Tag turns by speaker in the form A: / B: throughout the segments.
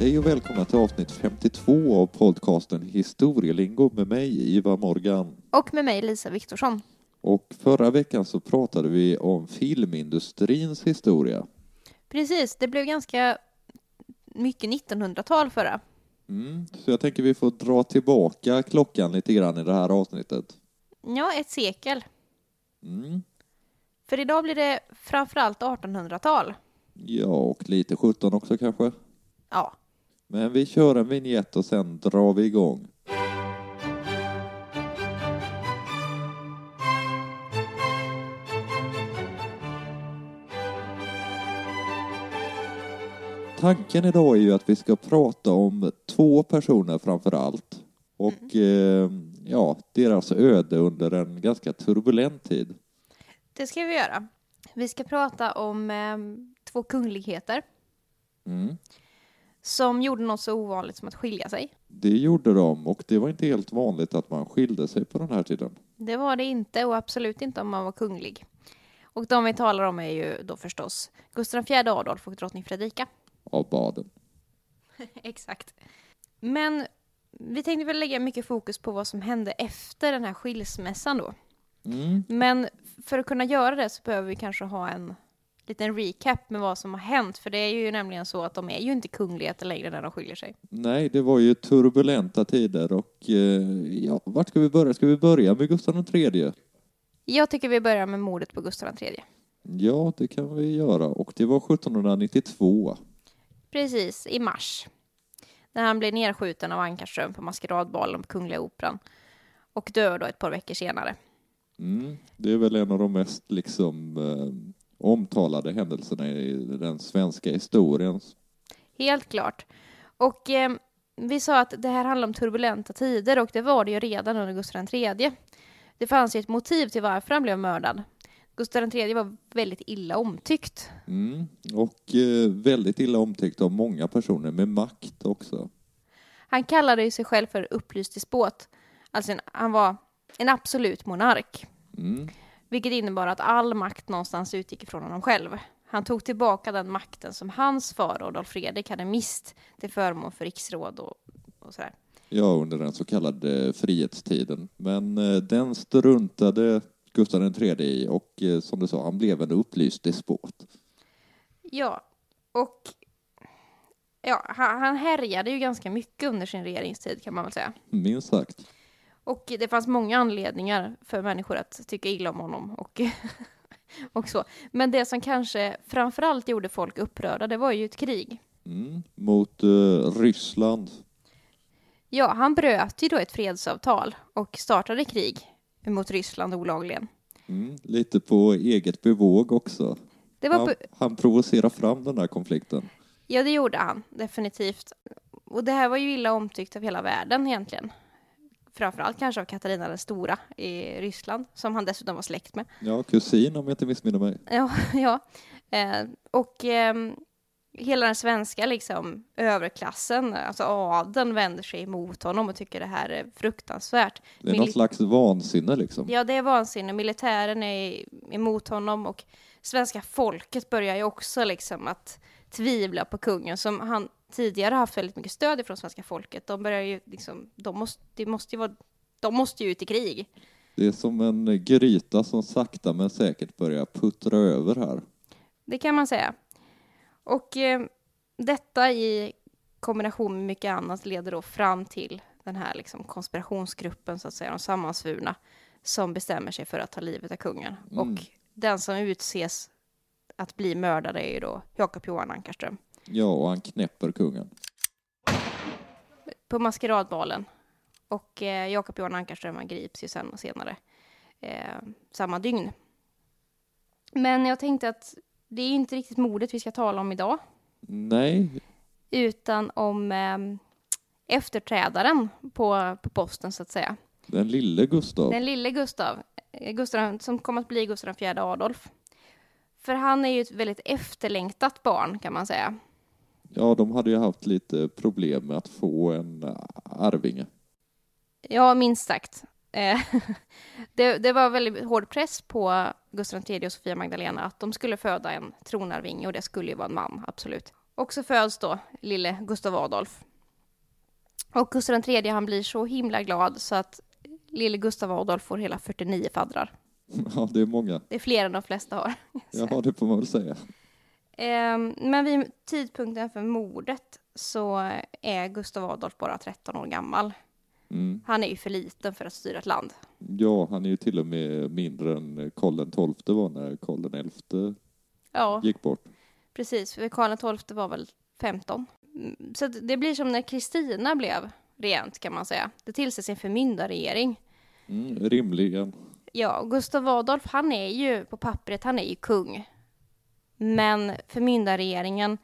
A: Hej och välkomna till avsnitt 52 av podcasten Historielingo med mig, Ivar Morgan.
B: Och med mig, Lisa Viktorsson.
A: Och förra veckan så pratade vi om filmindustrins historia.
B: Precis, det blev ganska mycket 1900-tal förra.
A: Mm, så jag tänker vi får dra tillbaka klockan lite grann i det här avsnittet.
B: Ja, ett sekel.
A: Mm.
B: För idag blir det framförallt 1800-tal.
A: Ja, och lite 17 också kanske.
B: Ja.
A: Men vi kör en vignett och sen drar vi igång. Tanken idag är ju att vi ska prata om två personer framför allt och eh, ja, deras öde under en ganska turbulent tid.
B: Det ska vi göra. Vi ska prata om eh, två kungligheter
A: Mm.
B: Som gjorde något så ovanligt som att skilja sig.
A: Det gjorde de och det var inte helt vanligt att man skilde sig på den här tiden.
B: Det var det inte och absolut inte om man var kunglig. Och de vi talar om är ju då förstås Gustav IV Adolf och drottning Fredrika.
A: av baden.
B: Exakt. Men vi tänkte väl lägga mycket fokus på vad som hände efter den här skilsmässan då.
A: Mm.
B: Men för att kunna göra det så behöver vi kanske ha en liten recap med vad som har hänt. För det är ju nämligen så att de är ju inte kungligheter längre när de skiljer sig.
A: Nej, det var ju turbulenta tider och eh, ja, vart ska vi börja? Ska vi börja med Gustav III?
B: Jag tycker vi börjar med mordet på Gustav III.
A: Ja, det kan vi göra och det var 1792.
B: Precis, i mars. När han blev nedskjuten av Ankarström på maskeradbalen på Kungliga Operan. Och dör då ett par veckor senare.
A: Mm. Det är väl en av de mest liksom eh, omtalade händelserna i den svenska historien.
B: Helt klart. Och eh, vi sa att det här handlar om turbulenta tider och det var det ju redan under Gustav III. Det fanns ju ett motiv till varför han blev mördad. Gustav III var väldigt illa omtyckt.
A: Mm. Och eh, väldigt illa omtyckt av många personer med makt också.
B: Han kallade ju sig själv för upplyst despot. Alltså en, han var en absolut monark.
A: Mm.
B: Vilket innebar att all makt någonstans utgick ifrån honom själv. Han tog tillbaka den makten som hans far Adolf Fredrik hade mist till förmån för riksråd och, och sådär.
A: Ja, under den så kallade frihetstiden. Men eh, den struntade Gustav III i och eh, som du sa, han blev en upplyst despot.
B: Ja, och ja, han, han härjade ju ganska mycket under sin regeringstid kan man väl säga.
A: Minst sagt.
B: Och det fanns många anledningar för människor att tycka illa om honom och, och så. Men det som kanske framförallt gjorde folk upprörda, det var ju ett krig.
A: Mm. Mot eh, Ryssland.
B: Ja, han bröt ju då ett fredsavtal och startade krig mot Ryssland olagligen.
A: Mm. Lite på eget bevåg också. Han,
B: på,
A: han provocerar fram den här konflikten.
B: ja, det gjorde han definitivt. Och det här var ju illa omtyckt av hela världen egentligen. Framförallt kanske av Katarina den stora i Ryssland, som han dessutom var släkt med.
A: Ja, kusin om jag inte missminner mig.
B: Ja, ja. Eh, och ehm, hela den svenska liksom, överklassen, alltså adeln, vänder sig emot honom och tycker det här är fruktansvärt.
A: Det är
B: Mili-
A: något slags vansinne liksom.
B: Ja, det är vansinne. Militären är emot honom och svenska folket börjar ju också liksom att tvivla på kungen som han tidigare haft väldigt mycket stöd ifrån svenska folket. De börjar ju liksom, de måste, måste ju vara, de måste ju ut i krig.
A: Det är som en gryta som sakta men säkert börjar puttra över här.
B: Det kan man säga. Och eh, detta i kombination med mycket annat leder då fram till den här liksom konspirationsgruppen, så att säga, de sammansvurna, som bestämmer sig för att ta livet av kungen.
A: Mm.
B: Och den som utses att bli mördad är ju då Jakob Johan Ankarström
A: Ja, och han knäpper kungen.
B: på maskeradbalen. Och eh, Jakob Johan Ankarström han grips ju sen senare, eh, samma dygn. Men jag tänkte att det är inte riktigt mordet vi ska tala om idag.
A: Nej,
B: utan om eh, efterträdaren på, på posten så att säga.
A: den lille Gustav.
B: Den lille Gustav, eh, Gustav som kommer att bli Gustav IV Adolf. För han är ju ett väldigt efterlängtat barn kan man säga.
A: Ja, de hade ju haft lite problem med att få en äh, arvinge.
B: Ja, minst sagt. Eh, det, det var väldigt hård press på Gustav III och Sofia Magdalena att de skulle föda en tronarvinge och det skulle ju vara en man, absolut. Och så föds då lille Gustav Adolf. Och Gustav III han blir så himla glad så att lille Gustav Adolf får hela 49 faddrar.
A: Ja, det är många.
B: Det är fler än de flesta har.
A: Ja, det får man väl säga.
B: Ehm, Men vid tidpunkten för mordet så är Gustav Adolf bara 13 år gammal.
A: Mm.
B: Han är ju för liten för att styra ett land.
A: Ja, han är ju till och med mindre än Karl XII var när Karl XI
B: Ja,
A: gick bort.
B: precis. För Karl XII var väl 15. Mm, Så det blir som när Kristina blev regent kan man säga. Det tillsätts en förmyndarregering.
A: Mm, rimligen.
B: Ja, Gustav Adolf, han är ju på pappret, han är ju kung. Men förmyndarregeringen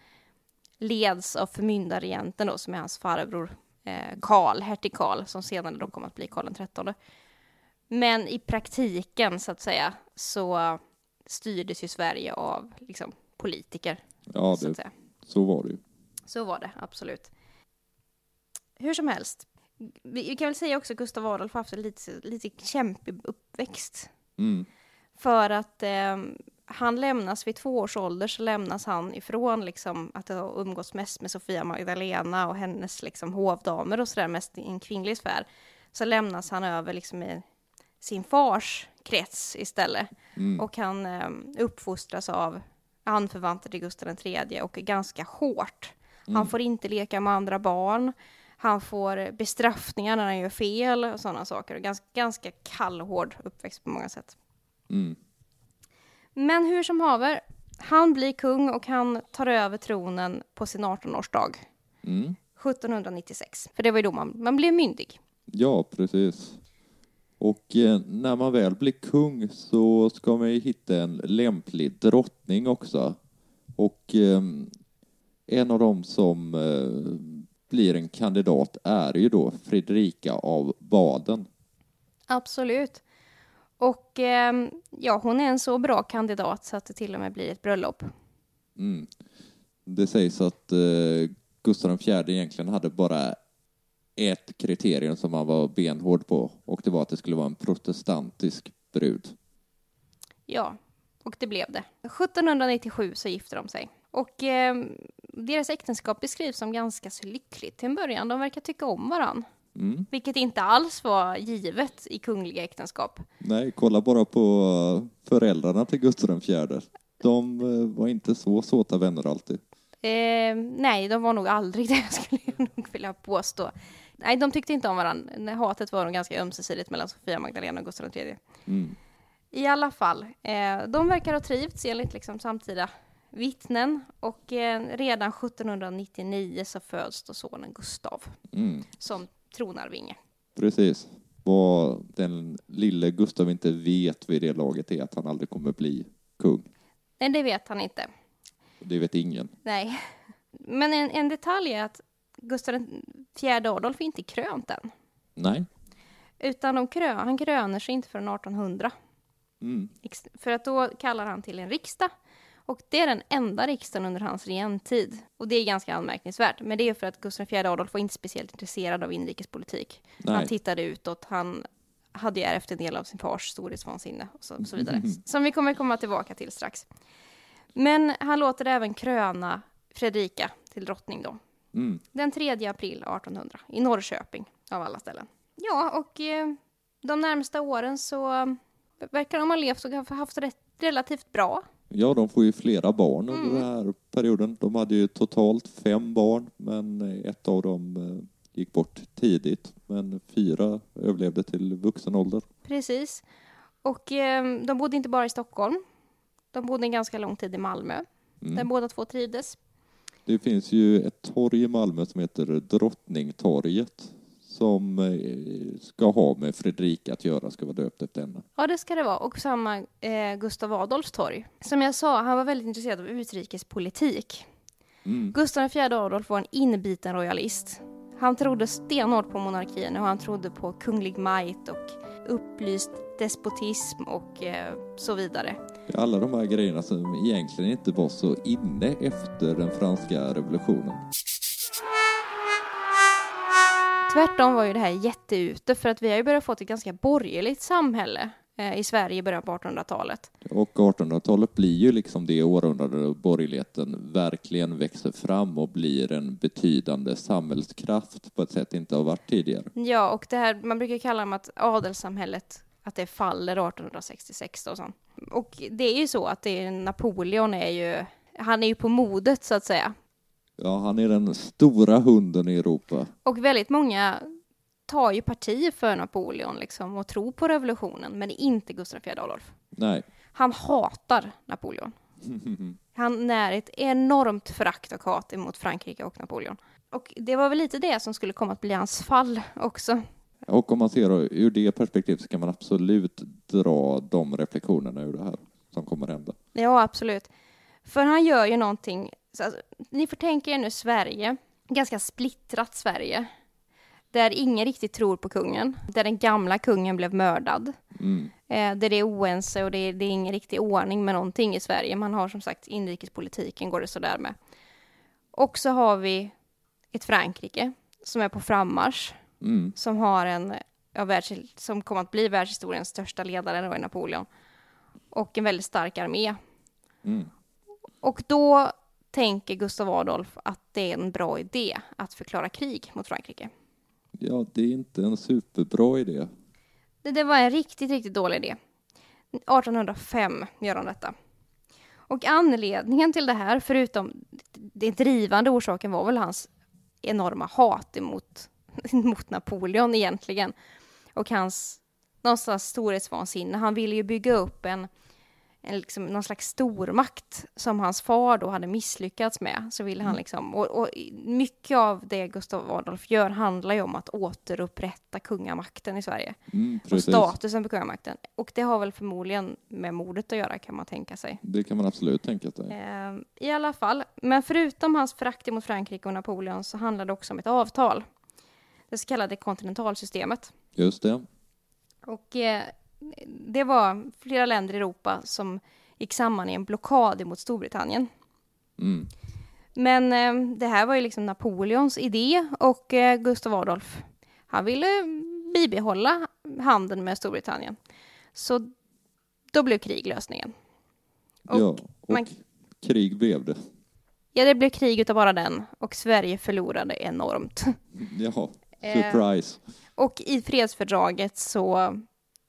B: leds av förmyndarregenten då, som är hans farbror eh, Karl, hertig Karl, som senare då kommer att bli Karl XIII. Men i praktiken, så att säga, så styrdes ju Sverige av liksom, politiker,
A: Ja,
B: så
A: det,
B: säga.
A: så var det ju.
B: Så var det, absolut. Hur som helst, vi vi kan väl säga också att Gustav Adolf har haft en lite, lite kämpig uppväxt.
A: Mm.
B: För att eh, han lämnas vid två års ålder så lämnas han ifrån liksom att ha umgåtts mest med Sofia Magdalena och hennes liksom hovdamer och sådär mest i en kvinnlig sfär. Så lämnas han över liksom i sin fars krets istället.
A: Mm.
B: Och han eh, uppfostras av anförvanter till Gustav III och ganska hårt. Han
A: Mm.
B: får inte leka med andra barn. Han får bestraffningar när han gör fel och sådana saker. Ganska, ganska kall och hård uppväxt på många sätt.
A: Mm.
B: Men hur som haver, han blir kung och han tar över tronen på sin 18-årsdag.
A: Mm.
B: 1796. För det var ju då man, man blev myndig.
A: Ja, precis. Och eh, när man väl blir kung så ska man ju hitta en lämplig drottning också. Och eh, en av dem som eh, blir en kandidat är ju då Fredrika av Baden.
B: Absolut. Och ehm, ja, hon är en så bra kandidat så att det till och med blir ett bröllop.
A: Mm. Det sägs att eh, Gustav IV egentligen hade bara ett kriterium som han var benhård på och det var att det skulle vara en protestantisk brud.
B: Ja, och det blev det. 1797 så gifter de sig. Och ehm, deras äktenskap beskrivs som ganska så lyckligt till en början. De verkar tycka om varann.
A: Mm.
B: Vilket inte alls var givet i kungliga äktenskap.
A: Nej, kolla bara på eh, föräldrarna till Gustav IV. De eh, var inte så såta vänner alltid.
B: Eh, nej, de var nog aldrig det, skulle jag nog vilja påstå. Nej, de tyckte inte om varandra. Hatet var nog ganska ömsesidigt mellan Sofia Magdalena och Gustav III.
A: Mm.
B: I alla fall, eh, de verkar ha trivts enligt liksom samtida vittnen och eh, redan 1799 så föds då sonen Gustav
A: Mm.
B: som tronarvinge.
A: Precis. Vad den lille Gustav inte vet vid det laget är att han aldrig kommer bli kung.
B: Nej, det vet han inte.
A: Det vet ingen.
B: Nej. Men en, en detalj är att Gustav IV Adolf är inte krönt än.
A: Nej.
B: Utan de krö, han kröner sig inte förrän 1800.
A: Mm.
B: För att då kallar han till en riksdag. Och det är den enda riksdagen under hans regenttid. Och det är ganska anmärkningsvärt. Men det är för att Gustav IV Adolf var inte speciellt intresserad av inrikespolitik. Han
A: Nej.
B: tittade utåt, han hade ju ärvt en del av sin fars storhetsvansinne och så, så vidare.
A: Mhm.
B: Som vi kommer komma tillbaka till strax. Men han låter även kröna Fredrika till drottning då.
A: Mm.
B: Den 3 april 1800 i Norrköping av alla ställen. Ja, och eh, de närmsta åren så verkar de ha levt och ha haft rätt, relativt bra.
A: Ja, de får ju flera barn under
B: Mm.
A: den här perioden. De hade ju totalt fem barn, men ett av dem eh, gick bort tidigt. Men fyra överlevde till vuxen ålder.
B: Precis. Och eh, de bodde inte bara i Stockholm. De bodde en ganska lång tid i Malmö, där
A: Mm.
B: båda två trivdes.
A: Det finns ju ett torg i Malmö som heter Drottningtorget som eh, ska ha med Fredrika att göra, ska vara döpt efter henne.
B: Ja, det ska det vara. Och samma eh, Gustav Adolfs torg. Som jag sa, han var väldigt intresserad av utrikespolitik.
A: Mm.
B: Gustav IV Adolf var en inbiten royalist. Han trodde stenhårt på monarkin och han trodde på kunglig might och upplyst despotism och eh, så vidare.
A: Alla de här grejerna som egentligen inte var så inne efter den franska revolutionen.
B: Tvärtom var ju det här jätteute för att vi har ju börjat få ett ganska borgerligt samhälle eh, i Sverige i början på 1800-talet.
A: Och 1800-talet blir ju liksom det århundrade då borgerligheten verkligen växer fram och blir en betydande samhällskraft på ett sätt det inte har varit tidigare.
B: Ja, och det här, man brukar kalla det att adelssamhället, att det faller 1866 och sånt. Och det är ju så att det är, Napoleon är ju, han är ju på modet så att säga.
A: Ja, han är den stora hunden i Europa.
B: Och väldigt många tar ju parti för Napoleon liksom och tror på revolutionen, men inte Gustav IV Adolf.
A: Nej.
B: Han hatar Napoleon. Han när ett enormt förakt och hat emot Frankrike och Napoleon. Och det var väl lite det som skulle komma att bli hans fall också.
A: Och om man ser då, ur det perspektivet så kan man absolut dra de reflektionerna ur det här som kommer hända.
B: Ja, absolut. För han gör ju någonting, så alltså, ni får tänka er nu Sverige, ganska splittrat Sverige, där ingen riktigt tror på kungen, där den gamla kungen blev mördad,
A: Mm.
B: eh, där det är oense och det är, det är ingen riktig ordning med någonting i Sverige. Man har som sagt inrikespolitiken går det sådär med. Och så har vi ett Frankrike som är på frammarsch,
A: Mm.
B: som har en, ja, världs, som kommer att bli världshistoriens största ledare då Napoleon. Och en väldigt stark armé.
A: Mm.
B: Och då tänker Gustav Adolf att det är en bra idé att förklara krig mot Frankrike.
A: Ja, det är inte en superbra idé.
B: Det, det var en riktigt, riktigt dålig idé. 1805 gör han detta. Och anledningen till det här, förutom den drivande orsaken, var väl hans enorma hat emot, mot Napoleon egentligen. Och hans någonstans storhetsvansinne. Han ville ju bygga upp en, en liksom, någon slags stormakt som hans far då hade misslyckats med. Så ville han liksom, och, och mycket av det Gustav Adolf gör handlar ju om att återupprätta kungamakten i Sverige
A: Mm,
B: och statusen på kungamakten. Och det har väl förmodligen med mordet att göra kan man tänka sig.
A: Det kan man absolut tänka sig.
B: Eh, I alla fall, men förutom hans förakt mot Frankrike och Napoleon så handlar det också om ett avtal. Det så kallade kontinentalsystemet.
A: Just det.
B: Och eh, det var flera länder i Europa som gick samman i en blockad mot Storbritannien.
A: Mm.
B: Men eh, det här var ju liksom Napoleons idé och eh, Gustav Adolf, han ville bibehålla handeln med Storbritannien. Så då blev krig lösningen. Och
A: ja, och
B: man-
A: krig blev det.
B: Ja, det blev krig utav bara den och Sverige förlorade enormt.
A: Ja,
B: Eh.
A: surprise.
B: Och i fredsfördraget så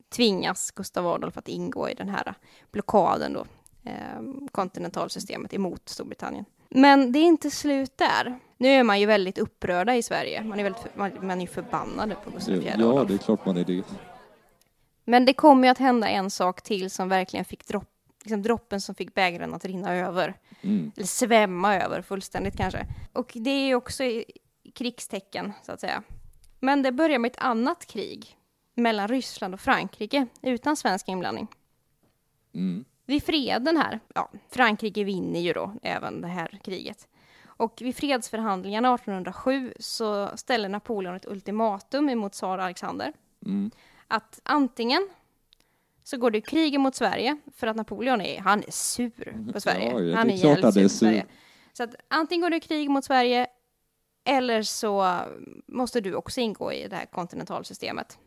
B: tvingas Gustav Adolf att ingå i den här blockaden då, eh, kontinentalsystemet emot Storbritannien. Men det är inte slut där. Nu är man ju väldigt upprörda i Sverige. Man är, väldigt, man, man är förbannade på Gustav IV
A: Ja, det är klart man är det.
B: Men det kommer ju att hända en sak till som verkligen fick dropp, liksom droppen som fick bägaren att rinna över.
A: Mm.
B: Eller svämma över fullständigt kanske. Och det är ju också krigstecken, så att säga. Men det börjar med ett annat krig mellan Ryssland och Frankrike utan svensk inblandning.
A: Mm.
B: Vid freden här, ja, Frankrike vinner ju då även det här kriget. Och vid fredsförhandlingarna 1807 så ställer Napoleon ett ultimatum emot tsar Alexander.
A: Mm.
B: Att antingen så går det krig mot Sverige för att Napoleon är, han är sur på Sverige.
A: Ja,
B: han
A: är
B: jävligt
A: är
B: på Sverige.
A: sur.
B: Så att antingen går det krig mot Sverige eller så måste du också ingå i det här kontinentalsystemet.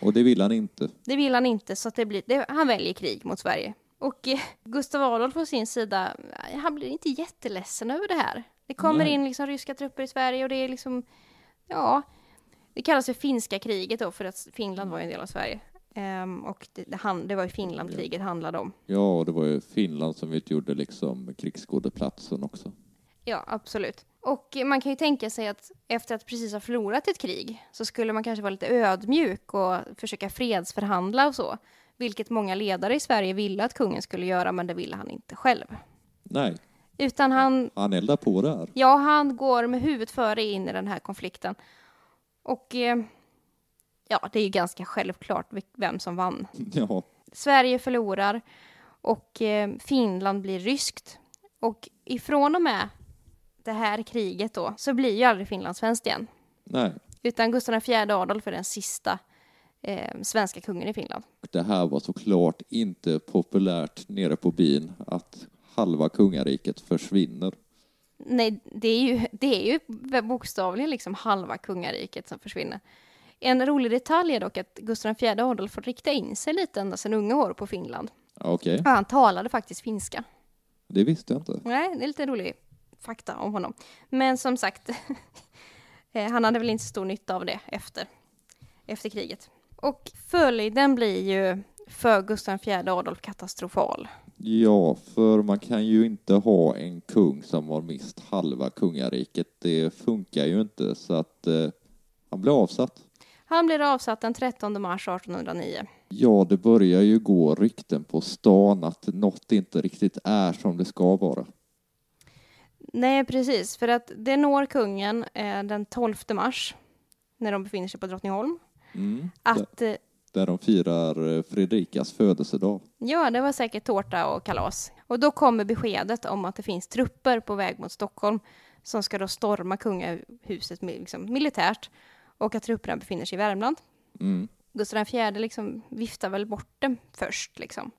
A: Och det vill han inte.
B: Det vill han inte, så det blir, det, han väljer krig mot Sverige. Och eh, Gustav Adolf på sin sida, eh, han blir inte jätteledsen över det här. Det kommer
A: Nej.
B: in liksom ryska trupper i Sverige och det är liksom, ja, det kallas för finska kriget då, för att Finland var ju en del av Sverige. Ehm, och det, det, han, det var ju Finland kriget handlade om.
A: Ja, och det var ju Finland som utgjorde liksom krigsskådeplatsen också.
B: Ja, absolut. Och man kan ju tänka sig att efter att precis ha förlorat ett krig så skulle man kanske vara lite ödmjuk och försöka fredsförhandla och så. Vilket många ledare i Sverige ville att kungen skulle göra, men det ville han inte själv.
A: Nej,
B: Utan han,
A: han eldar på där.
B: ja, han går med huvudet före in i den här konflikten. Och eh, ja, det är ju ganska självklart vem som vann.
A: Ja,
B: Sverige förlorar och eh, Finland blir ryskt. Och ifrån och med det här kriget då så blir ju aldrig Finland svenskt igen.
A: nej.
B: Utan Gustav IV Adolf är den sista eh, svenska kungen i Finland.
A: Det här var såklart inte populärt nere på byn att halva kungariket försvinner.
B: Nej, det är ju, det är ju bokstavligen liksom halva kungariket som försvinner. En rolig detalj är dock att Gustav IV Adolf får rikta in sig lite ända sedan unga år på Finland.
A: Okej,
B: Ja, han talade faktiskt finska.
A: det visste jag inte.
B: Nej, det är lite rolig fakta om honom. Men som sagt, eh, han hade väl inte så stor nytta av det efter, efter kriget. Och följden blir ju för Gustav IV Adolf katastrofal.
A: Ja, för man kan ju inte ha en kung som har mist halva kungariket. Det funkar ju inte, så att eh, han blev avsatt.
B: Han blir avsatt den 13 mars 1809.
A: Ja, det börjar ju gå rykten på stan att något inte riktigt är som det ska vara.
B: Nej, precis, för att det når kungen eh, den 12 mars när de befinner sig på Drottningholm.
A: Mm.
B: Att eh,
A: Där de firar eh, Fredrikas födelsedag.
B: Ja, det var säkert tårta och kalas. Och då kommer beskedet om att det finns trupper på väg mot Stockholm som ska då storma kungahuset liksom, militärt och att trupperna befinner sig i Värmland.
A: Mm.
B: Gustav IV liksom viftar väl bort det först liksom.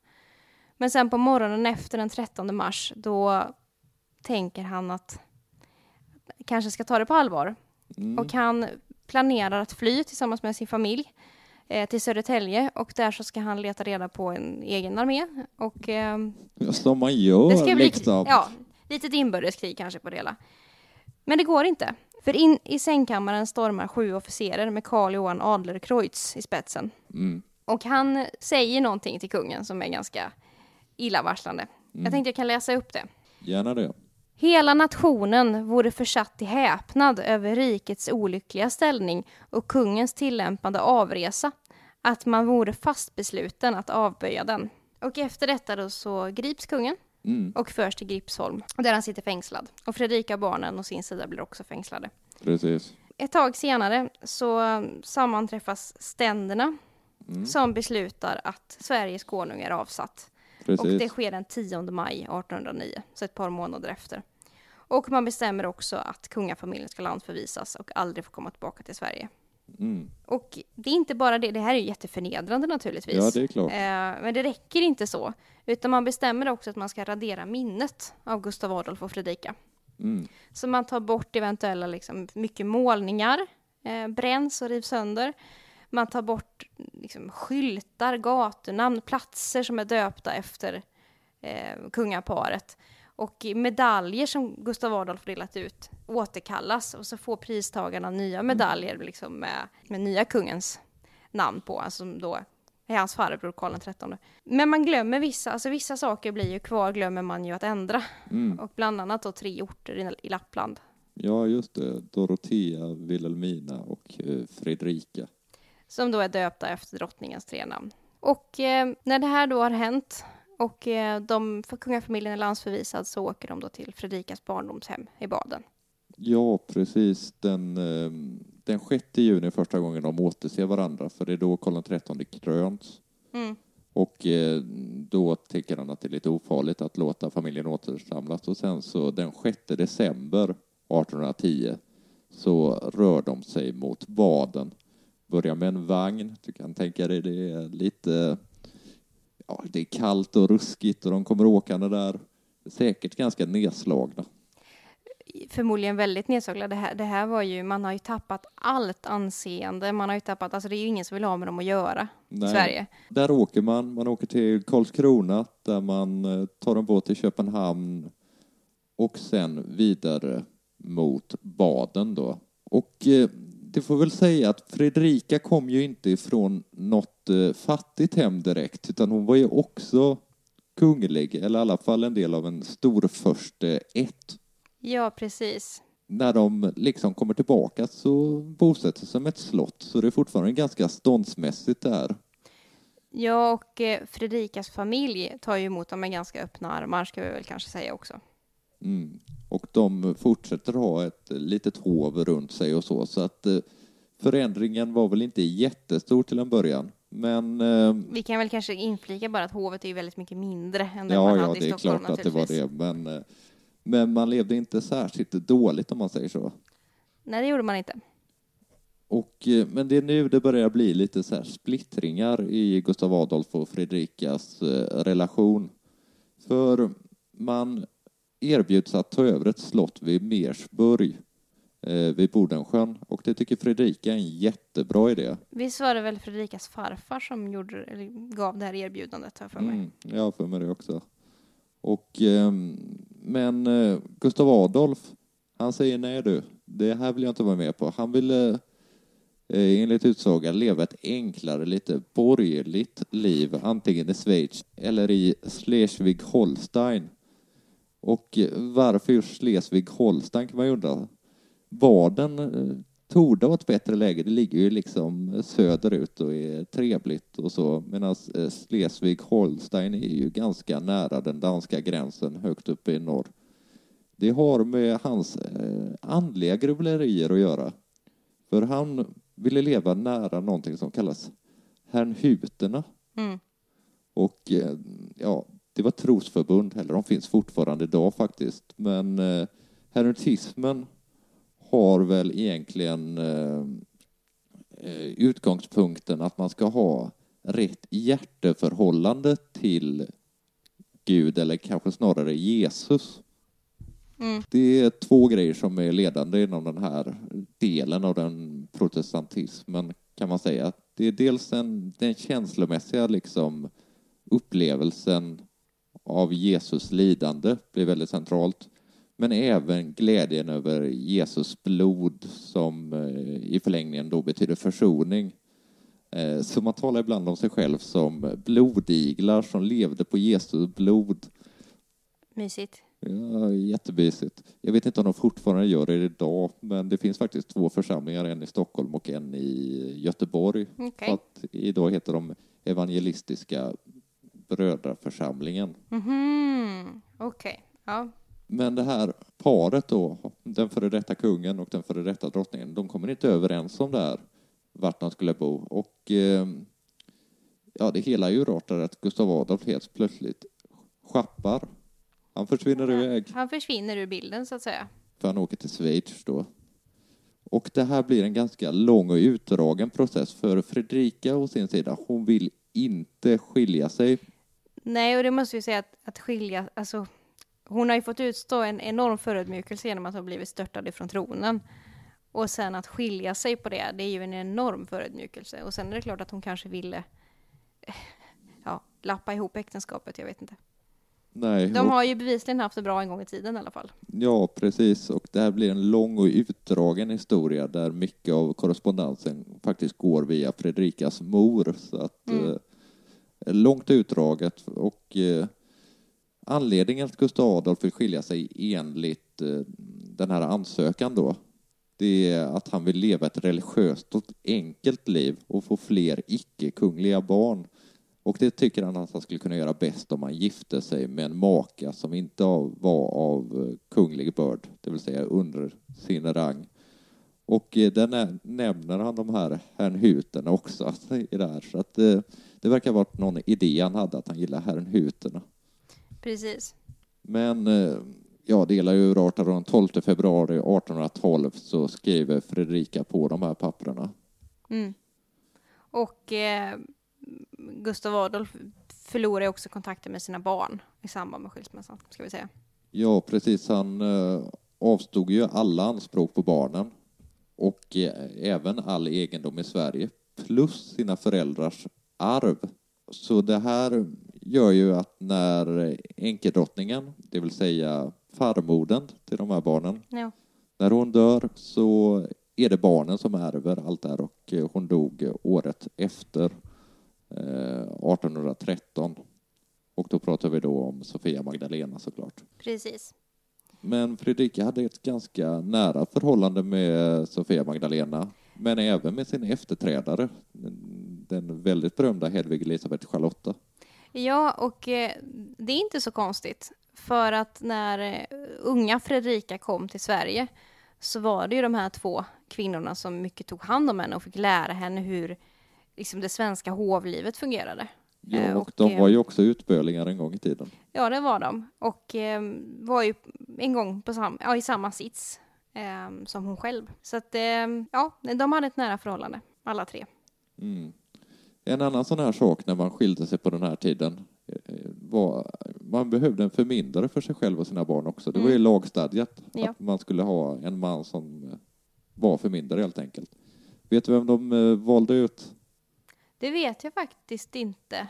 B: Men sen på morgonen efter den 13 mars då tänker han att kanske ska ta det på allvar
A: Mm.
B: och han planerar att fly tillsammans med sin familj eh, till Södertälje och där så ska han leta reda på en egen armé och
A: Ja, Som man gör
B: det ska bli
A: liksom.
B: ja, litet inbördeskrig kanske på det hela. Men det går inte. För in i sängkammaren stormar sju officerer med Karl Johan Adlercreutz i spetsen.
A: Mm.
B: Och han säger någonting till kungen som är ganska illavarslande. Jag tänkte jag kan läsa upp det.
A: Gärna det.
B: Hela nationen vore försatt i häpnad över rikets olyckliga ställning och kungens tillämpande avresa, att man vore fast besluten att avböja den. Och efter detta då så grips kungen
A: Mm.
B: och förs till Gripsholm, där han sitter fängslad. Och Fredrika och barnen å sin sida blir också fängslade.
A: Precis.
B: Ett tag senare så sammanträffas ständerna
A: Mm.
B: som beslutar att Sveriges konung är avsatt. Och
A: Precis.
B: det sker den 10 maj 1809, så ett par månader efter. Och man bestämmer också att kungafamiljen ska landförvisas och aldrig få komma tillbaka till Sverige.
A: Mm.
B: Och det är inte bara det, det här är ju jätteförnedrande naturligtvis.
A: Ja, det är klart.
B: Eh, men det räcker inte så, utan man bestämmer också att man ska radera minnet av Gustav Adolf och Fredrika.
A: Mm.
B: Så man tar bort eventuella, liksom, mycket målningar, eh, bränns och rivs sönder. Man tar bort liksom, skyltar, gatunamn, platser som är döpta efter eh, kungaparet. Och medaljer som Gustav Adolf delat ut återkallas och så får pristagarna nya medaljer liksom, med, med nya kungens namn på, alltså som då är hans farbror Karl XIII. Men man glömmer vissa, alltså vissa saker blir ju kvar, glömmer man ju att ändra.
A: Mm.
B: Och bland annat då tre orter i, i Lappland.
A: Ja, just det. Dorotea, Wilhelmina och eh, Fredrika.
B: Som då är döpta efter drottningens tre namn. Och eh, när det här då har hänt och eh, de, kungafamiljen är landsförvisad så åker de då till Fredrikas barndomshem i Baden.
A: Ja, precis. Den, eh, den 6 juni första gången de återser varandra, för det är då Karl XIII kröns.
B: Mm.
A: Och eh, då tycker han att det är lite ofarligt att låta familjen återsamlas. Och sen så den 6 december 1810 så rör de sig mot Baden. Börjar med en vagn, du kan tänka dig det är lite, ja det är kallt och ruskigt och de kommer åkande där. Säkert ganska nedslagna.
B: Förmodligen väldigt nedslagna. Det här, det här var ju, man har ju tappat allt anseende. Man har ju tappat, alltså det är ju ingen som vill ha med dem att göra
A: Nej.
B: Sverige.
A: Där åker man, man åker till Karlskrona där man eh, tar en båt till Köpenhamn och sen vidare mot Baden då. Och eh, det får väl säga att Fredrika kom ju inte ifrån något eh, fattigt hem direkt utan hon var ju också kunglig, eller i alla fall en del av en storförste ett.
B: Ja, precis.
A: När de liksom kommer tillbaka så bosätter sig med ett slott så det är fortfarande ganska ståndsmässigt där.
B: Ja, och eh, Fredrikas familj tar ju emot dem med ganska öppna armar, ska vi väl kanske säga också.
A: Mm. Och de fortsätter ha ett litet hov runt sig och så, så att eh, förändringen var väl inte jättestor till en början. Men eh,
B: Vi kan väl kanske inflika bara att hovet är ju väldigt mycket mindre än det
A: ja,
B: man
A: ja,
B: hade i
A: det är
B: Stockholm
A: klart att det var det. Men, eh, men man levde inte särskilt dåligt om man säger så.
B: Nej, det gjorde man inte.
A: Och, men det är nu det börjar bli lite så här splittringar i Gustav Adolf och Fredrikas relation. För man erbjuds att ta över ett slott vid Mersburg eh, vid Bodensjön och det tycker Fredrika är en jättebra idé.
B: Visst var det väl Fredrikas farfar som gjorde, eller gav det här erbjudandet, har för mig.
A: Mm, jag har för mig det också. Och, ehm, men eh, Gustav Adolf, han säger nej du, det här vill jag inte vara med på. Han ville eh, enligt utsaga leva ett enklare, lite borgerligt liv, antingen i Schweiz eller i Schleswig-Holstein. Och varför just Schleswig-Holstein kan man ju undra. Baden eh, torde vara ett bättre läge. Det ligger ju liksom söderut och är trevligt och så. Medan eh, Schleswig-Holstein är ju ganska nära den danska gränsen högt uppe i norr. Det har med hans eh, andliga grubblerier att göra. För han ville leva nära någonting som kallas Hernhuterna.
B: Mm.
A: Och ja, det var trosförbund, eller de finns fortfarande idag faktiskt. Men eh, hermetismen har väl egentligen eh, eh, utgångspunkten att man ska ha rätt hjärteförhållande till Gud, eller kanske snarare Jesus.
B: Mm.
A: Det är två grejer som är ledande inom den här delen av den protestantismen, kan man säga. Det är dels den, den känslomässiga liksom, upplevelsen av Jesus lidande blir väldigt centralt. Men även glädjen över Jesus blod som eh, i förlängningen då betyder försoning. Eh, Så man talar ibland om sig själv som blodiglar som levde på Jesu blod.
B: Mysigt.
A: Ja, jättebysigt. Jag vet inte om de fortfarande gör det idag, men det finns faktiskt två församlingar, en i Stockholm och en i Göteborg. Att idag heter de Evangelistiska brödraförsamlingen.
B: Mhm. Okej. Ja.
A: Men det här paret då, den före detta kungen och den före detta drottningen, de kommer inte överens om det här, vart de skulle bo. Och eh, ja, det hela urartar att Gustav Adolf helt plötsligt schappar. Han försvinner iväg,
B: Han försvinner ur bilden, så att säga.
A: för han åker till Schweiz då. Och det här blir en ganska lång och utdragen process för Fredrika å sin sida. Hon vill inte skilja sig.
B: Nej, och det måste vi säga att, att skilja, alltså hon har ju fått utstå en enorm förödmjukelse genom att ha blivit störtad ifrån tronen. Och sen att skilja sig på det, det är ju en enorm förödmjukelse. Och sen är det klart att hon kanske ville eh, ja, lappa ihop äktenskapet, jag vet inte.
A: Nej,
B: De har ju bevisligen haft det bra en gång i tiden i alla fall.
A: Ja, precis. Och det här blir en lång och utdragen historia där mycket av korrespondensen faktiskt går via Fredrikas mor. Så att
B: Mm
A: långt utdraget och eh, anledningen att Gustav Adolf vill skilja sig enligt eh, den här ansökan då det är att han vill leva ett religiöst och enkelt liv och få fler icke-kungliga barn. Och det tycker han att han skulle kunna göra bäst om han gifte sig med en maka som inte var av eh, kunglig börd, det vill säga under sin rang. Och eh, där nä- nämner han de här herrnhuterna också i det här. Så att eh, det verkar ha varit någon idé han hade att han gillar herrnhuterna.
B: Precis.
A: Men eh, ja, det hela urartar och den 12 februari 1812 så skriver Fredrika på de här papperna.
B: Mm. Och eh, Gustav Adolf förlorar ju också kontakten med sina barn i samband med skilsmässan, ska vi säga.
A: Ja, precis. Han eh, avstod ju alla anspråk på barnen och eh, även all egendom i Sverige plus sina föräldrars arv. Så det här gör ju att när enkedrottningen, det vill säga farmodern till de här barnen,
B: Ja.
A: när hon dör så är det barnen som ärver allt det här och eh, hon dog året efter eh, 1813. Och då pratar vi då om Sofia Magdalena såklart.
B: Precis.
A: Men Fredrika hade ett ganska nära förhållande med Sofia Magdalena, men även med sin efterträdare, den väldigt berömda Hedvig Elisabeth Charlotta.
B: Ja, och eh, det är inte så konstigt. För att när eh, unga Fredrika kom till Sverige så var det ju de här två kvinnorna som mycket tog hand om henne och fick lära henne hur liksom, det svenska hovlivet fungerade.
A: Ja,
B: Eh,
A: och
B: och,
A: de
B: eh,
A: var ju också utbölingar en gång i tiden.
B: Ja, det var de. Och eh, var ju en gång på sam- ja, i samma sits eh, som hon själv. Så att, eh, ja, de hade ett nära förhållande, alla tre.
A: Mm. En annan sån här sak när man skilde sig på den här tiden eh, var man behövde en förmyndare för sig själv och sina barn också. Det var ju
B: Mm.
A: lagstadgat
B: Ja.
A: att man skulle ha en man som var förmyndare helt enkelt. Vet du vem de eh, valde ut?
B: Det vet jag faktiskt inte.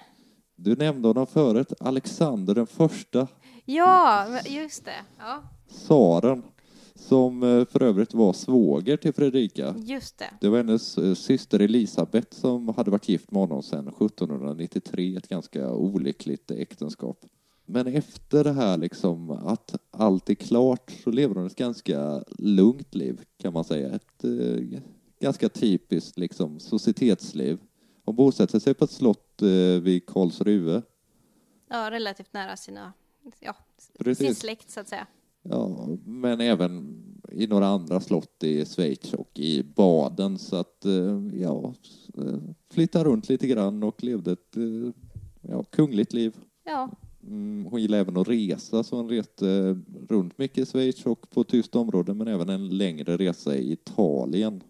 A: Du nämnde honom förut, Alexander den första,
B: Ja, just det. Ja,
A: tsaren, som eh, för övrigt var svåger till Fredrika.
B: just det.
A: Det var hennes eh, syster Elisabet som hade varit gift med honom sedan 1793, ett ganska olyckligt äktenskap. Men efter det här liksom, att allt är klart, så lever hon ett ganska lugnt liv, kan man säga. Ett eh, ganska typiskt liksom, societetsliv. Hon bosätter sig på ett slott eh, vid Karlsruhe.
B: Ja, relativt nära sina, ja, sin släkt så att säga.
A: Ja, men även i några andra slott i Schweiz och i Baden. Så att, eh, ja, eh, flyttade runt lite grann och levde ett eh, ja, kungligt liv.
B: Ja,
A: Mm, Hon gillade även att resa, så hon reste runt mycket i Schweiz och på tyskt område, men även en längre resa i Italien.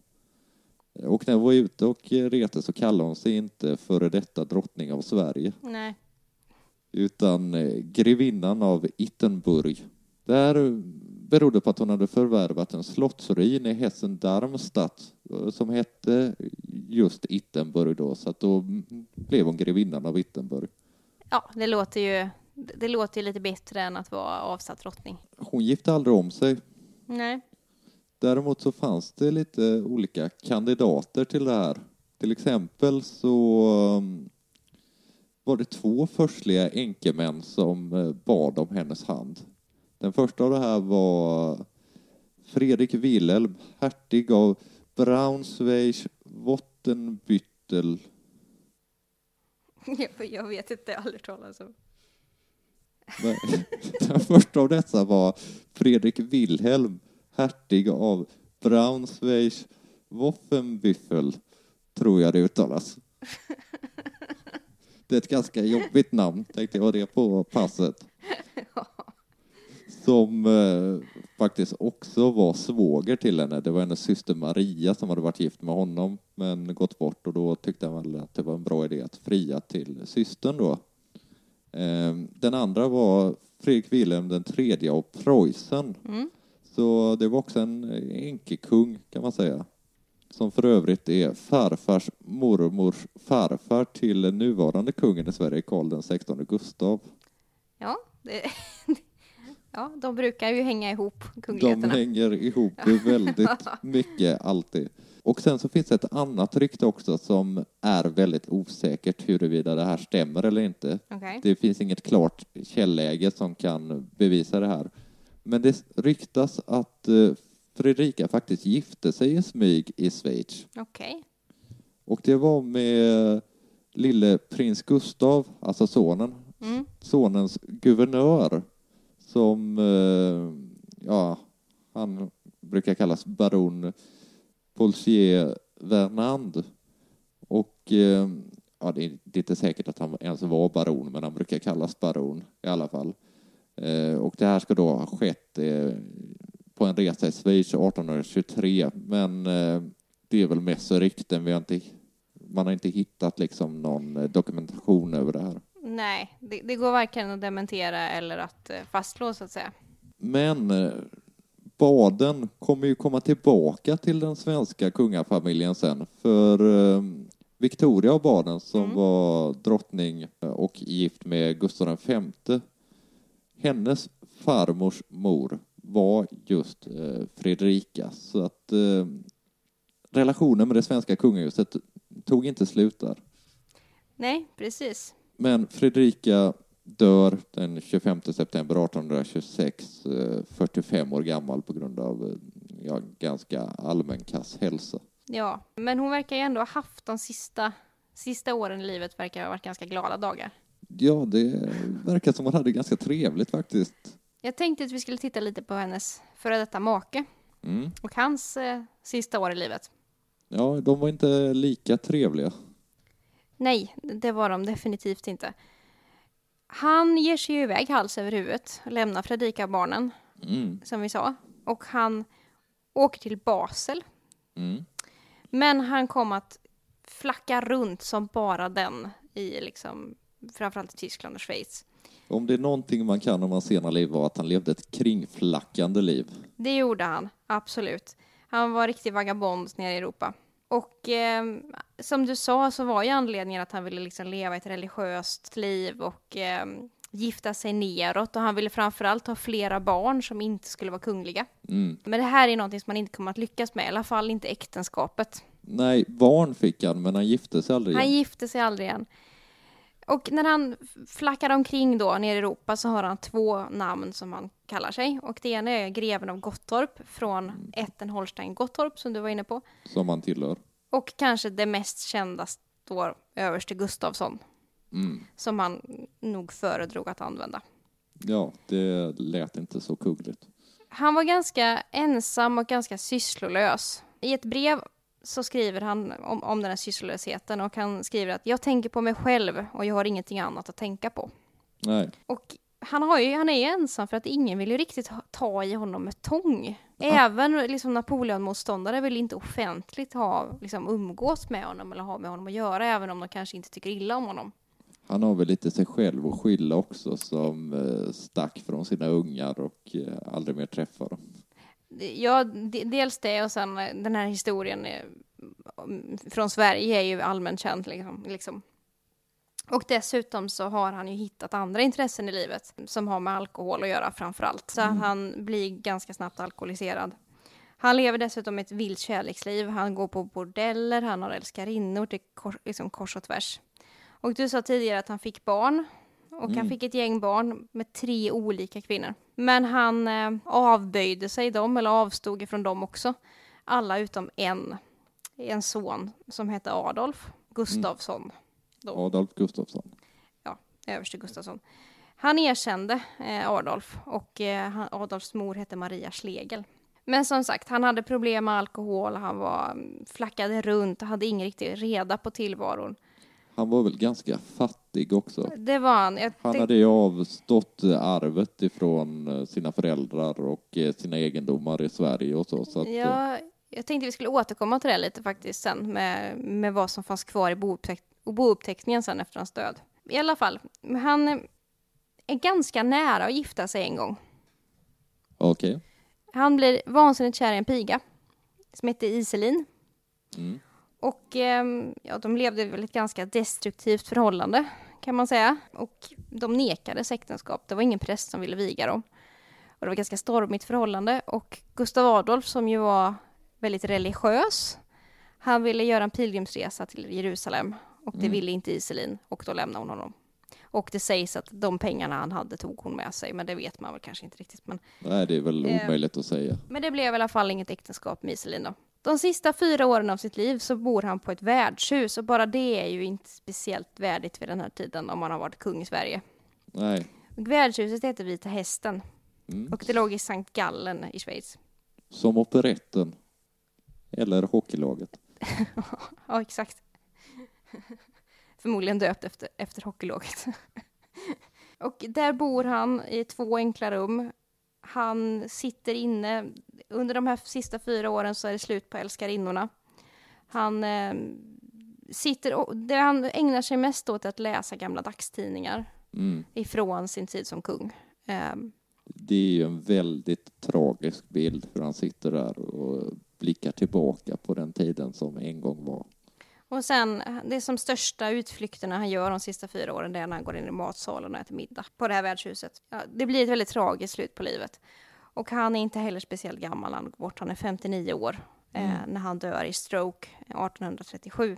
A: Och när hon var ute och reste så kallade hon sig inte före detta drottning av Sverige,
B: nej.
A: utan eh, grevinnan av Ittenburg. Det här berodde på att hon hade förvärvat en slottsruin i Hessen-Darmstadt eh, som hette just Ittenburg då, så att då mm, blev hon grevinnan av Ittenburg.
B: Ja, det låter ju, det låter ju lite bättre än att vara avsatt drottning.
A: Hon gifte aldrig om sig,
B: Nej.
A: Däremot så fanns det lite olika kandidater till det här. Till exempel så um, var det två förstliga änkemän som eh, bad om hennes hand. Den första av det här var Fredrik Wilhelm, hertig av Braunschweig-Wottenbüttel.
B: Jag, jag vet inte, jag har aldrig talat om.
A: Nej, Den första av dessa var Fredrik Wilhelm, hertig av Braunschweig-Wolfenbüttel, tror jag det uttalas. Det är ett ganska jobbigt namn, tänkte jag det på passet. Som eh, faktiskt också var svåger till henne. Det var hennes syster Maria som hade varit gift med honom men gått bort och då tyckte han väl att det var en bra idé att fria till systern då. Eh, Den andra var Fredrik Wilhelm den tredje av Preussen.
B: Mm.
A: Så det var också en enkekung kan man säga. Som för övrigt är farfars mormors farfar till nuvarande kungen i Sverige, Karl den 16 Gustav.
B: Ja, det, ja, de brukar ju hänga ihop,
A: De
B: kungligheterna.
A: hänger ihop väldigt mycket alltid. Och sen så finns det ett annat rykte också som är väldigt osäkert huruvida det här stämmer eller inte.
B: Okej.
A: Det finns inget klart källäge som kan bevisa det här. Men det ryktas att eh, Fredrika faktiskt gifte sig i smyg i Schweiz.
B: Okej.
A: Och det var med lille prins Gustav, alltså sonen,
B: Mm.
A: sonens guvernör som, eh, ja, han brukar kallas baron Polsier Vernand. Och eh, ja, det är det är inte säkert att han ens var baron, men han brukar kallas baron i alla fall. Eh, och det här ska då ha skett eh, på en resa i Schweiz 1823, men eh, det är väl mest rykten. Vi har inte, man har inte hittat liksom någon dokumentation över det här.
B: Nej, det, det går varken att dementera eller att fastslå så att säga.
A: Men baden kommer ju komma tillbaka till den svenska kungafamiljen sen. För Victoria av Baden som
B: Mm.
A: var drottning och gift med Gustav V, hennes farmors mor var just eh, Fredrika. Så att eh, relationen med det svenska kungahuset tog inte slut där.
B: Nej, precis.
A: Men Fredrika dör den 25 september 1826, eh, 45 år gammal på grund av eh, ja, ganska allmän kass hälsa.
B: Ja, men hon verkar ju ändå ha haft de sista, sista åren i livet verkar ha varit ganska glada dagar.
A: Ja, det verkar som hon hade ganska trevligt faktiskt.
B: Jag tänkte att vi skulle titta lite på hennes före detta make
A: Mm.
B: och hans eh, sista år i livet.
A: Ja, de var inte lika trevliga.
B: Nej, det var de definitivt inte. Han ger sig ju iväg hals över huvudet och lämnar Fredrika-barnen,
A: Mm.
B: som vi sa. Och han åker till Basel.
A: Mm.
B: Men han kom att flacka runt som bara den i liksom, framförallt i Tyskland och Schweiz.
A: Om det är någonting man kan om hans sena liv var att han levde ett kringflackande liv.
B: Det gjorde han, absolut. Han var riktig vagabond nere i Europa. Och eh, som du sa så var ju anledningen att han ville liksom leva ett religiöst liv och eh, gifta sig neråt och han ville framförallt ha flera barn som inte skulle vara kungliga.
A: Mm.
B: Men det här är någonting som man inte kommer att lyckas med, i alla fall inte äktenskapet.
A: Nej, barn fick han, men han gifte sig aldrig
B: Han
A: igen.
B: gifte sig aldrig igen. Och när han flackar omkring då nere i Europa så har han två namn som han kallar sig. Och det ena är greven av Gottorp från ätten Holstein Gottorp som du var inne på.
A: Som han tillhör.
B: Och kanske det mest kända står överste Gustavsson
A: Mm.
B: som han nog föredrog att använda.
A: Ja, det lät inte så kungligt.
B: Han var ganska ensam och ganska sysslolös. I ett brev så skriver han om, om den här sysslolösheten och han skriver att jag tänker på mig själv och jag har ingenting annat att tänka på.
A: Nej,
B: Och han, har ju, han är ju ensam för att ingen vill ju riktigt ta i honom med tång. Även liksom Napoleonmotståndare vill inte offentligt ha, liksom, umgås med honom eller ha med honom att göra, även om de kanske inte tycker illa om honom.
A: han har väl lite sig själv att skylla också som eh, stack från sina ungar och eh, aldrig mer träffade dem.
B: Ja, de- dels det och sen eh, den här historien eh, från Sverige är ju allmänt känd. Liksom, liksom. Och dessutom så har han ju hittat andra intressen i livet som har med alkohol att göra framför allt. Så att han blir ganska snabbt alkoholiserad. Han lever dessutom ett vilt kärleksliv. Han går på bordeller, han har älskarinnor till kors, liksom kors och tvärs. Och du sa tidigare att han fick barn. Och han fick ett gäng barn med tre olika kvinnor. Men han eh, avböjde sig dem, eller avstod ifrån dem också. Alla utom en. En son som hette Adolf Gustafsson. Då
A: Adolf Gustafsson.
B: ja, överste Gustafsson. Han erkände eh, Adolf och eh, Adolfs mor hette Maria Schlegel. Men som sagt, han hade problem med alkohol, han var mm, flackade runt, hade ingen riktig reda på tillvaron.
A: Han var väl ganska fattig också.
B: Det var han. Jag
A: Han hade ju avstått arvet ifrån eh, sina föräldrar och eh, sina egendomar i Sverige och så. så att,
B: Ja, jag tänkte vi skulle återkomma till det lite faktiskt sen med, med vad som fanns kvar i bouppteck- bouppteckningen sen efter hans död. I alla fall, han är ganska nära att gifta sig en gång.
A: Okej.
B: Han blir vansinnigt kär i en piga som heter Iselin.
A: Mm.
B: Och ehm, ja, de levde väl ett ganska destruktivt förhållande kan man säga. Och de nekades äktenskap. Det var ingen präst som ville viga dem. Och det var ett ganska stormigt förhållande. Och Gustav Adolf som ju var väldigt religiös. Han ville göra en pilgrimsresa till Jerusalem. Och det
A: Mm.
B: ville inte Iselin. Och då lämnade hon honom. Och det sägs att de pengarna han hade tog hon med sig. Men det vet man väl kanske inte riktigt. Men
A: Nej, det är väl
B: Eh.
A: omöjligt att säga.
B: men det blev i alla fall inget äktenskap med Iselin då. De sista fyra åren av sitt liv så bor han på ett värdshus och bara det är ju inte speciellt värdigt vid den här tiden om man har varit kung i Sverige.
A: Nej.
B: Värdshuset heter Vita Hästen
A: Mm.
B: och det låg i Sankt Gallen i Schweiz.
A: Som operetten. Eller hockeylaget.
B: Ja, exakt. Förmodligen döpt efter, efter hockeylaget. och där bor han i två enkla rum. Han sitter inne. Under de här sista fyra åren så är det slut på älskarinnorna. Han eh, sitter och, det han ägnar sig mest åt att läsa gamla dagstidningar
A: Mm.
B: ifrån sin tid som kung. Eh,
A: Det är ju en väldigt tragisk bild för han sitter där och blickar tillbaka på den tiden som en gång var.
B: Och sen, det som största utflykterna han gör de sista fyra åren, det är när han går in i matsalen och äter middag på det här värdshuset. Ja, det blir ett väldigt tragiskt slut på livet. Och han är inte heller speciellt gammal, han går bort, han är 59 år eh, när han dör i stroke 1837.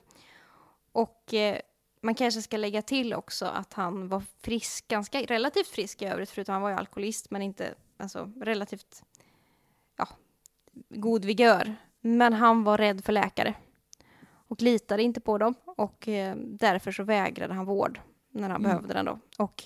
B: Och eh, man kanske ska lägga till också att han var frisk, ganska relativt frisk i övrigt, förutom han var ju alkoholist, men inte, alltså relativt, ja, god vigör. Men han var rädd för läkare och litade inte på dem och eh, därför så vägrade han vård när han
A: Mm.
B: behövde den då. Och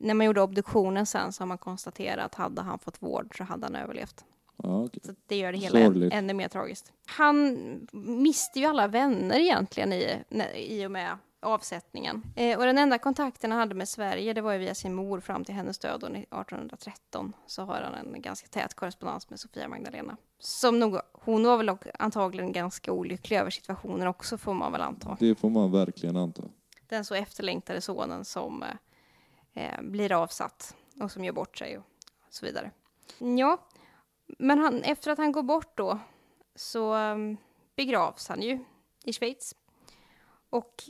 B: när man gjorde obduktionen sen så har man konstaterat att hade han fått vård så hade han överlevt.
A: Okej.
B: Så det gör det hela än, ännu mer tragiskt. Han miste ju alla vänner egentligen i, i och med avsättningen. Eh, och den enda kontakten han hade med Sverige det var ju via sin mor fram till hennes död år 1813. Så har han en ganska tät korrespondens med Sofia Magdalena. Som nog, hon var väl antagligen ganska olycklig över situationen också får man väl anta.
A: Det får man verkligen anta.
B: Den så efterlängtade sonen som eh, eh, blir avsatt och som gör bort sig och så vidare. Ja, men han, efter att han går bort då så um, begravs han ju i Schweiz. Och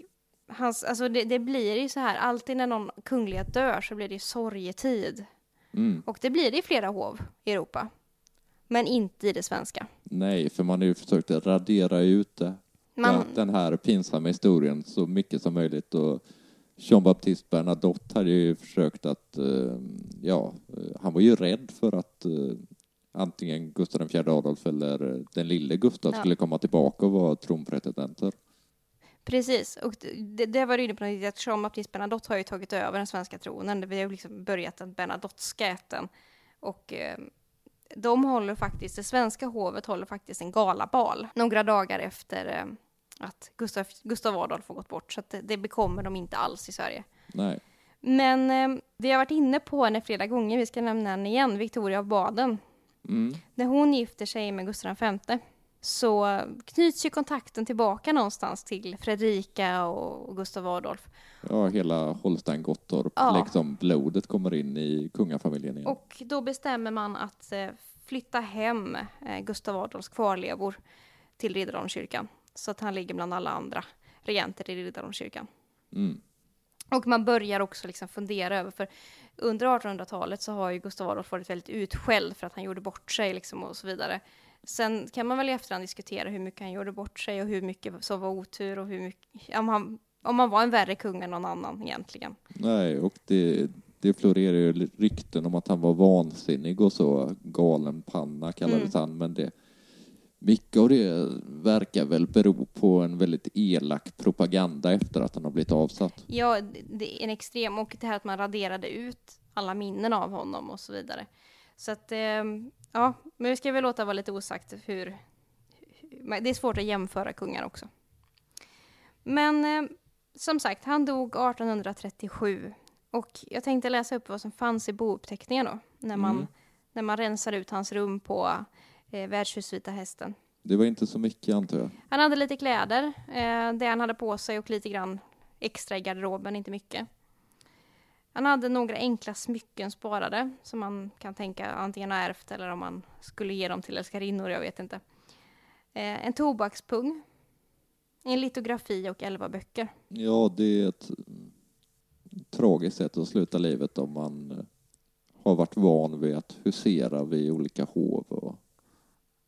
B: hans, alltså det, det, blir ju så här, alltid när någon kunglighet dör så blir det sorgetid.
A: Mm.
B: Och det blir det i flera hov i Europa. Men inte i det svenska.
A: Nej, för man har ju försökt radera ut det.
B: Man,
A: den här pinsamma historien så mycket som möjligt. Och Jean Baptiste Bernadotte hade ju försökt att, eh, ja, eh, han var ju rädd för att eh, antingen Gustav IV Adolf eller den lille Gustav
B: Ja.
A: skulle komma tillbaka och vara tronpretendenter.
B: Precis, och det, det var du inne på, att Jean Baptiste Bernadotte har ju tagit över den svenska tronen. Vi har ju liksom börjat den Bernadotteska ätten. Och eh, de håller faktiskt, det svenska hovet håller faktiskt en galabal några dagar efter eh, att Gustav, Gustav Adolf har gått bort. Så att det, det bekommer de inte alls i Sverige.
A: Nej,
B: Men eh, vi har varit inne på henne flera gånger, vi ska nämna henne igen, Victoria av Baden.
A: mm.
B: När hon gifter sig med Gustav V så knyts ju kontakten tillbaka någonstans till Fredrika och Gustav Adolf.
A: ja, hela Holstein Gottorp,
B: Ja.
A: liksom blodet kommer in i kungafamiljen igen.
B: Och då bestämmer man att eh, flytta hem eh, Gustav Adolfs kvarlevor till Riddarholmskyrkan. Så att han ligger bland alla andra regenter i Riddarholmskyrkan.
A: Mm.
B: Och man börjar också liksom fundera över, för under 1800-talet så har ju Gustav Adolf varit väldigt utskälld för att han gjorde bort sig liksom och så vidare. Sen kan man väl i efterhand diskutera hur mycket han gjorde bort sig och hur mycket som var otur och hur mycket, om han, om han var en värre kung än någon annan egentligen.
A: Nej, och det, det florerar ju rykten om att han var vansinnig och så, galen panna kallades
B: Mm.
A: han, men det mycket av det verkar väl bero på en väldigt elak propaganda efter att han har blivit avsatt.
B: Ja, det- är en extrem, och det här att man raderade ut alla minnen av honom och så vidare. Så att, ehm, ja, men vi ska väl låta vara lite osagt hur, hur det är svårt att jämföra kungar också. Men eh, som sagt, han dog 1837 och jag tänkte läsa upp vad som fanns i bouppteckningen då, när man,
A: Mm.
B: när man rensar ut hans rum på eh, Värdshusvita hästen.
A: Det var inte så mycket antar jag.
B: Han hade lite kläder, eh, det han hade på sig och lite grann extra i garderoben, inte mycket. Han hade några enkla smycken sparade som man kan tänka antingen har ärvt eller om man skulle ge dem till älskarinnor, jag vet inte. Eh, en tobakspung, en litografi och elva böcker.
A: Ja, det är ett tragiskt sätt att sluta livet om man eh, har varit van vid att husera vid olika hov. Och,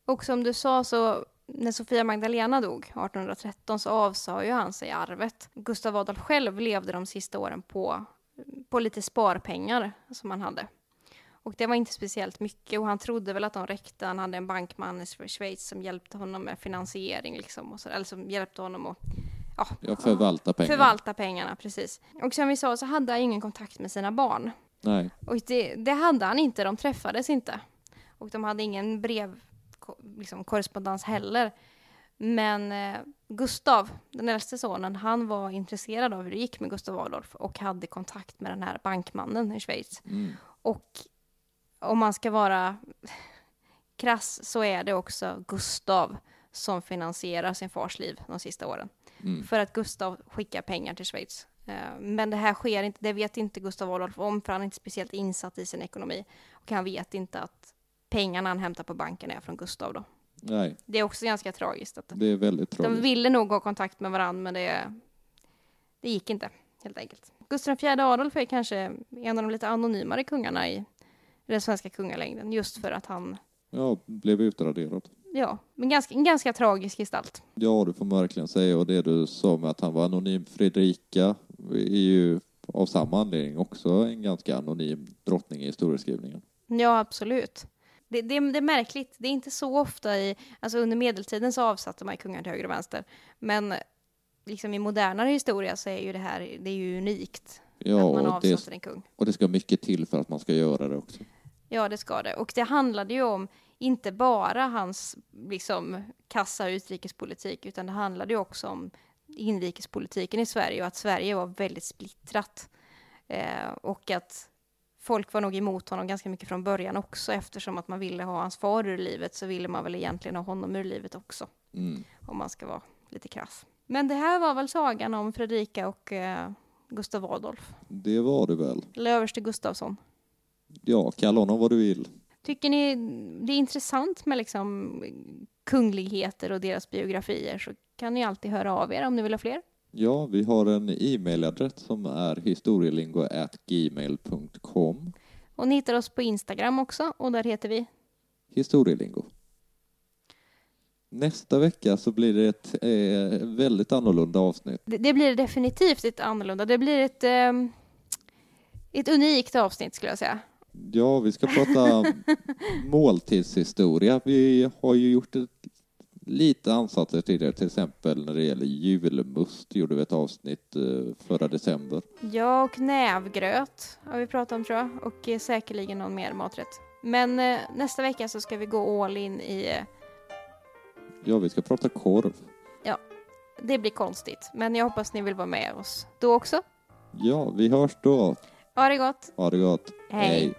B: Och som du sa så när Sofia Magdalena dog 1813 så avsade ju han sig arvet. Gustav Adolf själv levde de sista åren på, på lite sparpengar som han hade. Och det var inte speciellt mycket och han trodde väl att de räckte. Han hade en bankman i Schweiz som hjälpte honom med finansiering liksom. Och så, eller som hjälpte honom att ja,
A: ja, förvalta pengar.
B: förvalta pengarna. Precis. Och som vi sa så hade han ingen kontakt med sina barn.
A: Nej,
B: Och det, det hade han inte, de träffades inte. Och de hade ingen brev, ko- liksom, korrespondens heller. Men eh, Gustav, den äldste sonen, han var intresserad av hur det gick med Gustav Adolf och hade kontakt med den här bankmannen i Schweiz.
A: mm.
B: Och om man ska vara krass så är det också Gustav som finansierar sin fars liv de sista åren.
A: Mm.
B: För att Gustav skickar pengar till Schweiz. Eh, Men det här sker inte, det vet inte Gustav Adolf om för han är inte speciellt insatt i sin ekonomi. Och han vet inte att pengarna han hämtar på banken är från Gustav då.
A: Nej,
B: Det är också ganska tragiskt. Att
A: det är väldigt
B: de
A: tragiskt.
B: ville nog ha kontakt med varandra men det, det gick inte helt enkelt. Gustav IV Adolf är kanske en av de lite anonymare kungarna i den svenska kungalängden just för att han,
A: Ja, blev utraderad.
B: ja, men ganska, en ganska tragisk gestalt.
A: Ja, det får man verkligen säga. Och det du sa med att han var anonym Fredrika är ju av samma anledning också en ganska anonym drottning i historieskrivningen.
B: Ja, absolut. Det, det, det är märkligt. Det är inte så ofta i... Alltså under medeltiden så avsatte man kungar till höger och vänster. Men liksom i modernare historia så är ju det här det är ju unikt.
A: Ja,
B: att man avsätter en kung.
A: och det ska mycket till för att man ska göra det också.
B: Ja, det ska det. Och det handlade ju om inte bara hans liksom kassa utrikespolitik, utan det handlade ju också om inrikespolitiken i Sverige och att Sverige var väldigt splittrat. Eh, och att folk var nog emot honom ganska mycket från början också eftersom att man ville ha hans far ur livet så ville man väl egentligen ha honom ur livet också
A: Mm.
B: om man ska vara lite krass. Men det här var väl sagan om Fredrika och eh, Gustav Adolf,
A: Det var det väl.
B: eller överste Gustavsson.
A: Ja, kalla honom vad du vill.
B: Tycker ni det är intressant med liksom kungligheter och deras biografier så kan ni alltid höra av er om ni vill ha fler.
A: Ja, vi har en e-mailadress som är historielingo.gmail.com
B: Och ni hittar oss på Instagram också och där heter vi
A: Historielingo. Nästa vecka så blir det ett eh, väldigt annorlunda avsnitt.
B: Det, det blir definitivt ett annorlunda. Det blir ett, ehm, ett unikt avsnitt skulle jag säga.
A: Ja, vi ska prata måltidshistoria. Vi har ju gjort ett, lite ansatser tidigare, till exempel när det gäller julmust gjorde vi ett avsnitt eh, förra december.
B: Ja, och nävgröt har vi pratat om tror jag. Och eh, säkerligen någon mer maträtt. Men eh, nästa vecka så ska vi gå all in i...
A: Ja, vi ska prata korv.
B: det blir konstigt, men jag hoppas ni vill vara med oss då också.
A: Ja, vi hörs då.
B: Ha det gott!
A: Ha det gott.
B: Hej.